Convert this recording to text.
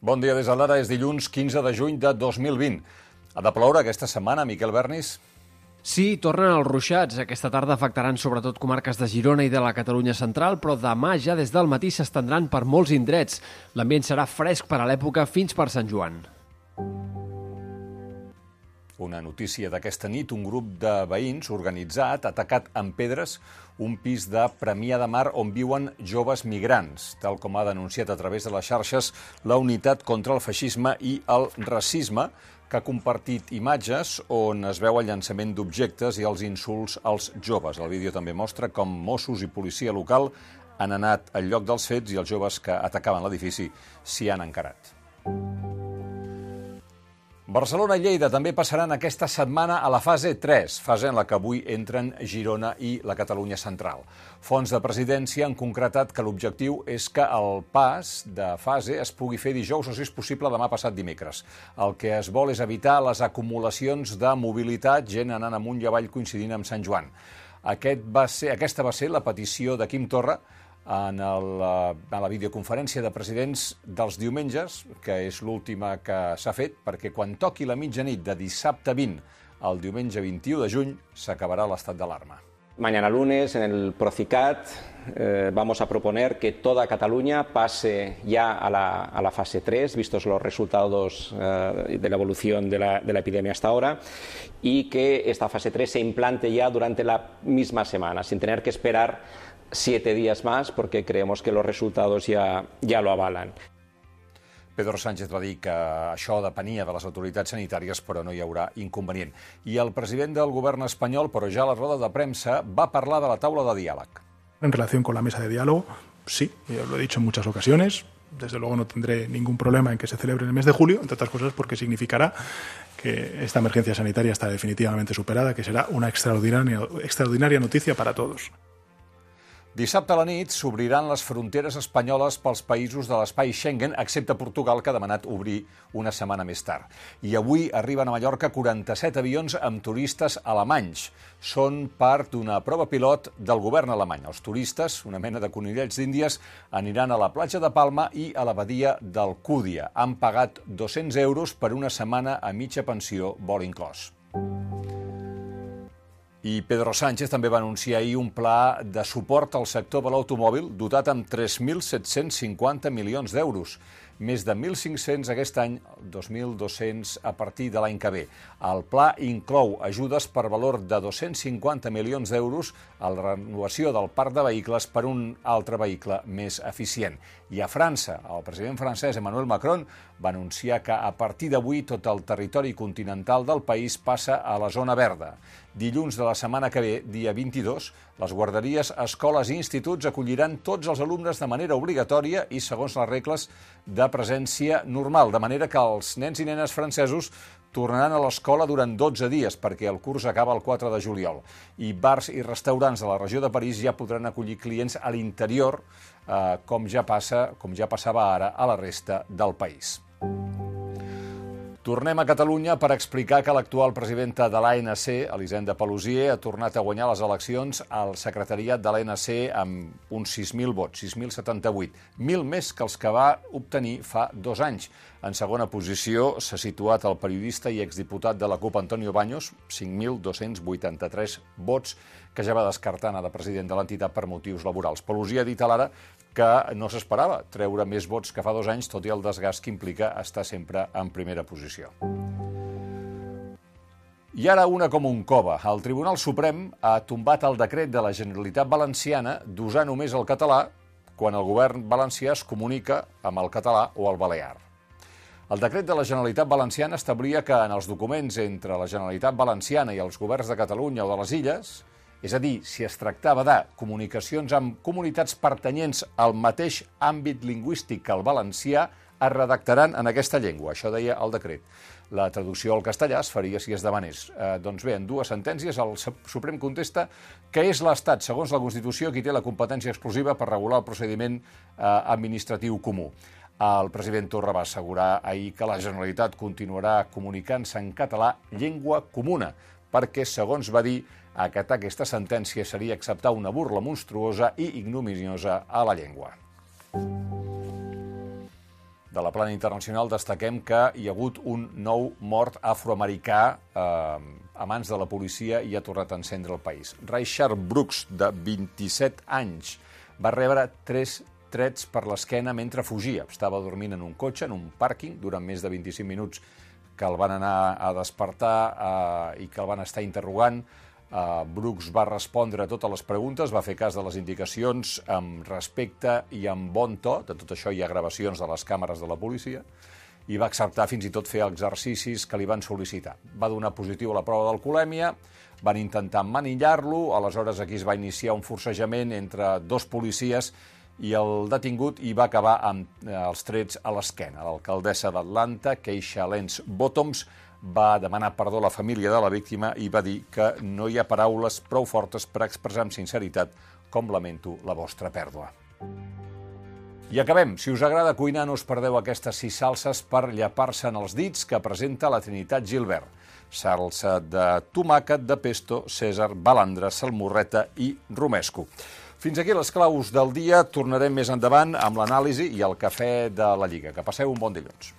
Bon dia des de l'ara, és dilluns 15 de juny de 2020. Ha de ploure aquesta setmana, Miquel Bernis? Sí, tornen els ruixats. Aquesta tarda afectaran sobretot comarques de Girona i de la Catalunya central, però demà ja des del matí s'estendran per molts indrets. L'ambient serà fresc per a l'època fins per Sant Joan. Una notícia d'aquesta nit, un grup de veïns organitzat ha atacat amb pedres un pis de Premià de Mar on viuen joves migrants, tal com ha denunciat a través de les xarxes la unitat contra el feixisme i el racisme, que ha compartit imatges on es veu el llançament d'objectes i els insults als joves. El vídeo també mostra com Mossos i policia local han anat al lloc dels fets i els joves que atacaven l'edifici s'hi han encarat. Barcelona i Lleida també passaran aquesta setmana a la fase 3, fase en la que avui entren Girona i la Catalunya central. Fons de presidència han concretat que l'objectiu és que el pas de fase es pugui fer dijous o, si és possible, demà passat dimecres. El que es vol és evitar les acumulacions de mobilitat, gent anant amunt i avall coincidint amb Sant Joan. Aquest va ser, aquesta va ser la petició de Quim Torra, en, el, eh, en la videoconferència de presidents dels diumenges, que és l'última que s'ha fet, perquè quan toqui la mitjanit de dissabte 20 al diumenge 21 de juny s'acabarà l'estat d'alarma. Mañana lunes, en el Procicat, eh, vamos a proponer que toda Cataluña pase ya a la, a la fase 3, vistos los resultados eh, de la evolución de la, de la, epidemia hasta ahora, y que esta fase 3 se implante ya durante la misma semana, sin tener que esperar siete días más porque creemos que los resultados ya, ya lo avalan. Pedro Sánchez va dir que això depenia de les autoritats sanitàries, però no hi haurà inconvenient. I el president del govern espanyol, però ja a la roda de premsa, va parlar de la taula de diàleg. En relación con la mesa de diálogo, sí, ya lo he dicho en muchas ocasiones, desde luego no tendré ningún problema en que se celebre en el mes de julio, entre otras cosas porque significará que esta emergencia sanitaria está definitivamente superada, que será una extraordinaria, extraordinaria noticia para todos. Dissabte a la nit s'obriran les fronteres espanyoles pels països de l'espai Schengen, excepte Portugal, que ha demanat obrir una setmana més tard. I avui arriben a Mallorca 47 avions amb turistes alemanys. Són part d'una prova pilot del govern alemany. Els turistes, una mena de conillets d'Índies, aniran a la platja de Palma i a la badia d'Alcúdia. Han pagat 200 euros per una setmana a mitja pensió, vol inclòs. I Pedro Sánchez també va anunciar ahir un pla de suport al sector de l'automòbil dotat amb 3.750 milions d'euros més de 1.500 aquest any, 2.200 a partir de l'any que ve. El pla inclou ajudes per valor de 250 milions d'euros a la renovació del parc de vehicles per un altre vehicle més eficient. I a França, el president francès Emmanuel Macron va anunciar que a partir d'avui tot el territori continental del país passa a la zona verda. Dilluns de la setmana que ve, dia 22, les guarderies, escoles i instituts acolliran tots els alumnes de manera obligatòria i segons les regles de presència normal, de manera que els nens i nenes francesos tornaran a l'escola durant 12 dies, perquè el curs acaba el 4 de juliol. I bars i restaurants de la regió de París ja podran acollir clients a l'interior, eh, com, ja passa, com ja passava ara a la resta del país. Tornem a Catalunya per explicar que l'actual presidenta de l'ANC, Elisenda Pelusier, ha tornat a guanyar les eleccions al secretariat de l'ANC amb uns 6.000 vots, 6.078, 1.000 més que els que va obtenir fa dos anys. En segona posició s'ha situat el periodista i exdiputat de la CUP, Antonio Baños, 5.283 vots, que ja va descartar anar de president de l'entitat per motius laborals. Pelusier ha dit a l'ara que no s'esperava treure més vots que fa dos anys, tot i el desgast que implica estar sempre en primera posició. I ara una com un cova. El Tribunal Suprem ha tombat el decret de la Generalitat Valenciana d'usar només el català quan el govern valencià es comunica amb el català o el balear. El decret de la Generalitat Valenciana establia que en els documents entre la Generalitat Valenciana i els governs de Catalunya o de les Illes és a dir, si es tractava de comunicacions amb comunitats pertanyents al mateix àmbit lingüístic que el valencià, es redactaran en aquesta llengua. Això deia el decret. La traducció al castellà es faria si es demanés. Eh, doncs bé, en dues sentències el Suprem contesta que és l'Estat, segons la Constitució, qui té la competència exclusiva per regular el procediment eh, administratiu comú. El president Torra va assegurar ahir que la Generalitat continuarà comunicant-se en català llengua comuna, perquè, segons va dir, Acatar aquesta sentència seria acceptar una burla monstruosa i ignominiosa a la llengua. de la plana internacional destaquem que hi ha hagut un nou mort afroamericà eh, a mans de la policia i ha tornat a encendre el país. Richard Brooks, de 27 anys, va rebre tres trets per l'esquena mentre fugia. Estava dormint en un cotxe, en un pàrquing, durant més de 25 minuts que el van anar a despertar eh, i que el van estar interrogant. Eh, Brooks va respondre a totes les preguntes, va fer cas de les indicacions amb respecte i amb bon to. De tot això hi ha gravacions de les càmeres de la policia i va acceptar fins i tot fer exercicis que li van sol·licitar. Va donar positiu a la prova d'alcoholèmia, van intentar manillar-lo, aleshores aquí es va iniciar un forcejament entre dos policies i el detingut hi va acabar amb eh, els trets a l'esquena. L'alcaldessa d'Atlanta, Keisha Lenz Bottoms, va demanar perdó a la família de la víctima i va dir que no hi ha paraules prou fortes per expressar amb sinceritat com lamento la vostra pèrdua. I acabem. Si us agrada cuinar, no us perdeu aquestes sis salses per llapar-se en els dits que presenta la Trinitat Gilbert. Salsa de tomàquet, de pesto, cèsar, balandra, salmorreta i romesco. Fins aquí les claus del dia. Tornarem més endavant amb l'anàlisi i el cafè de la Lliga. Que passeu un bon dilluns.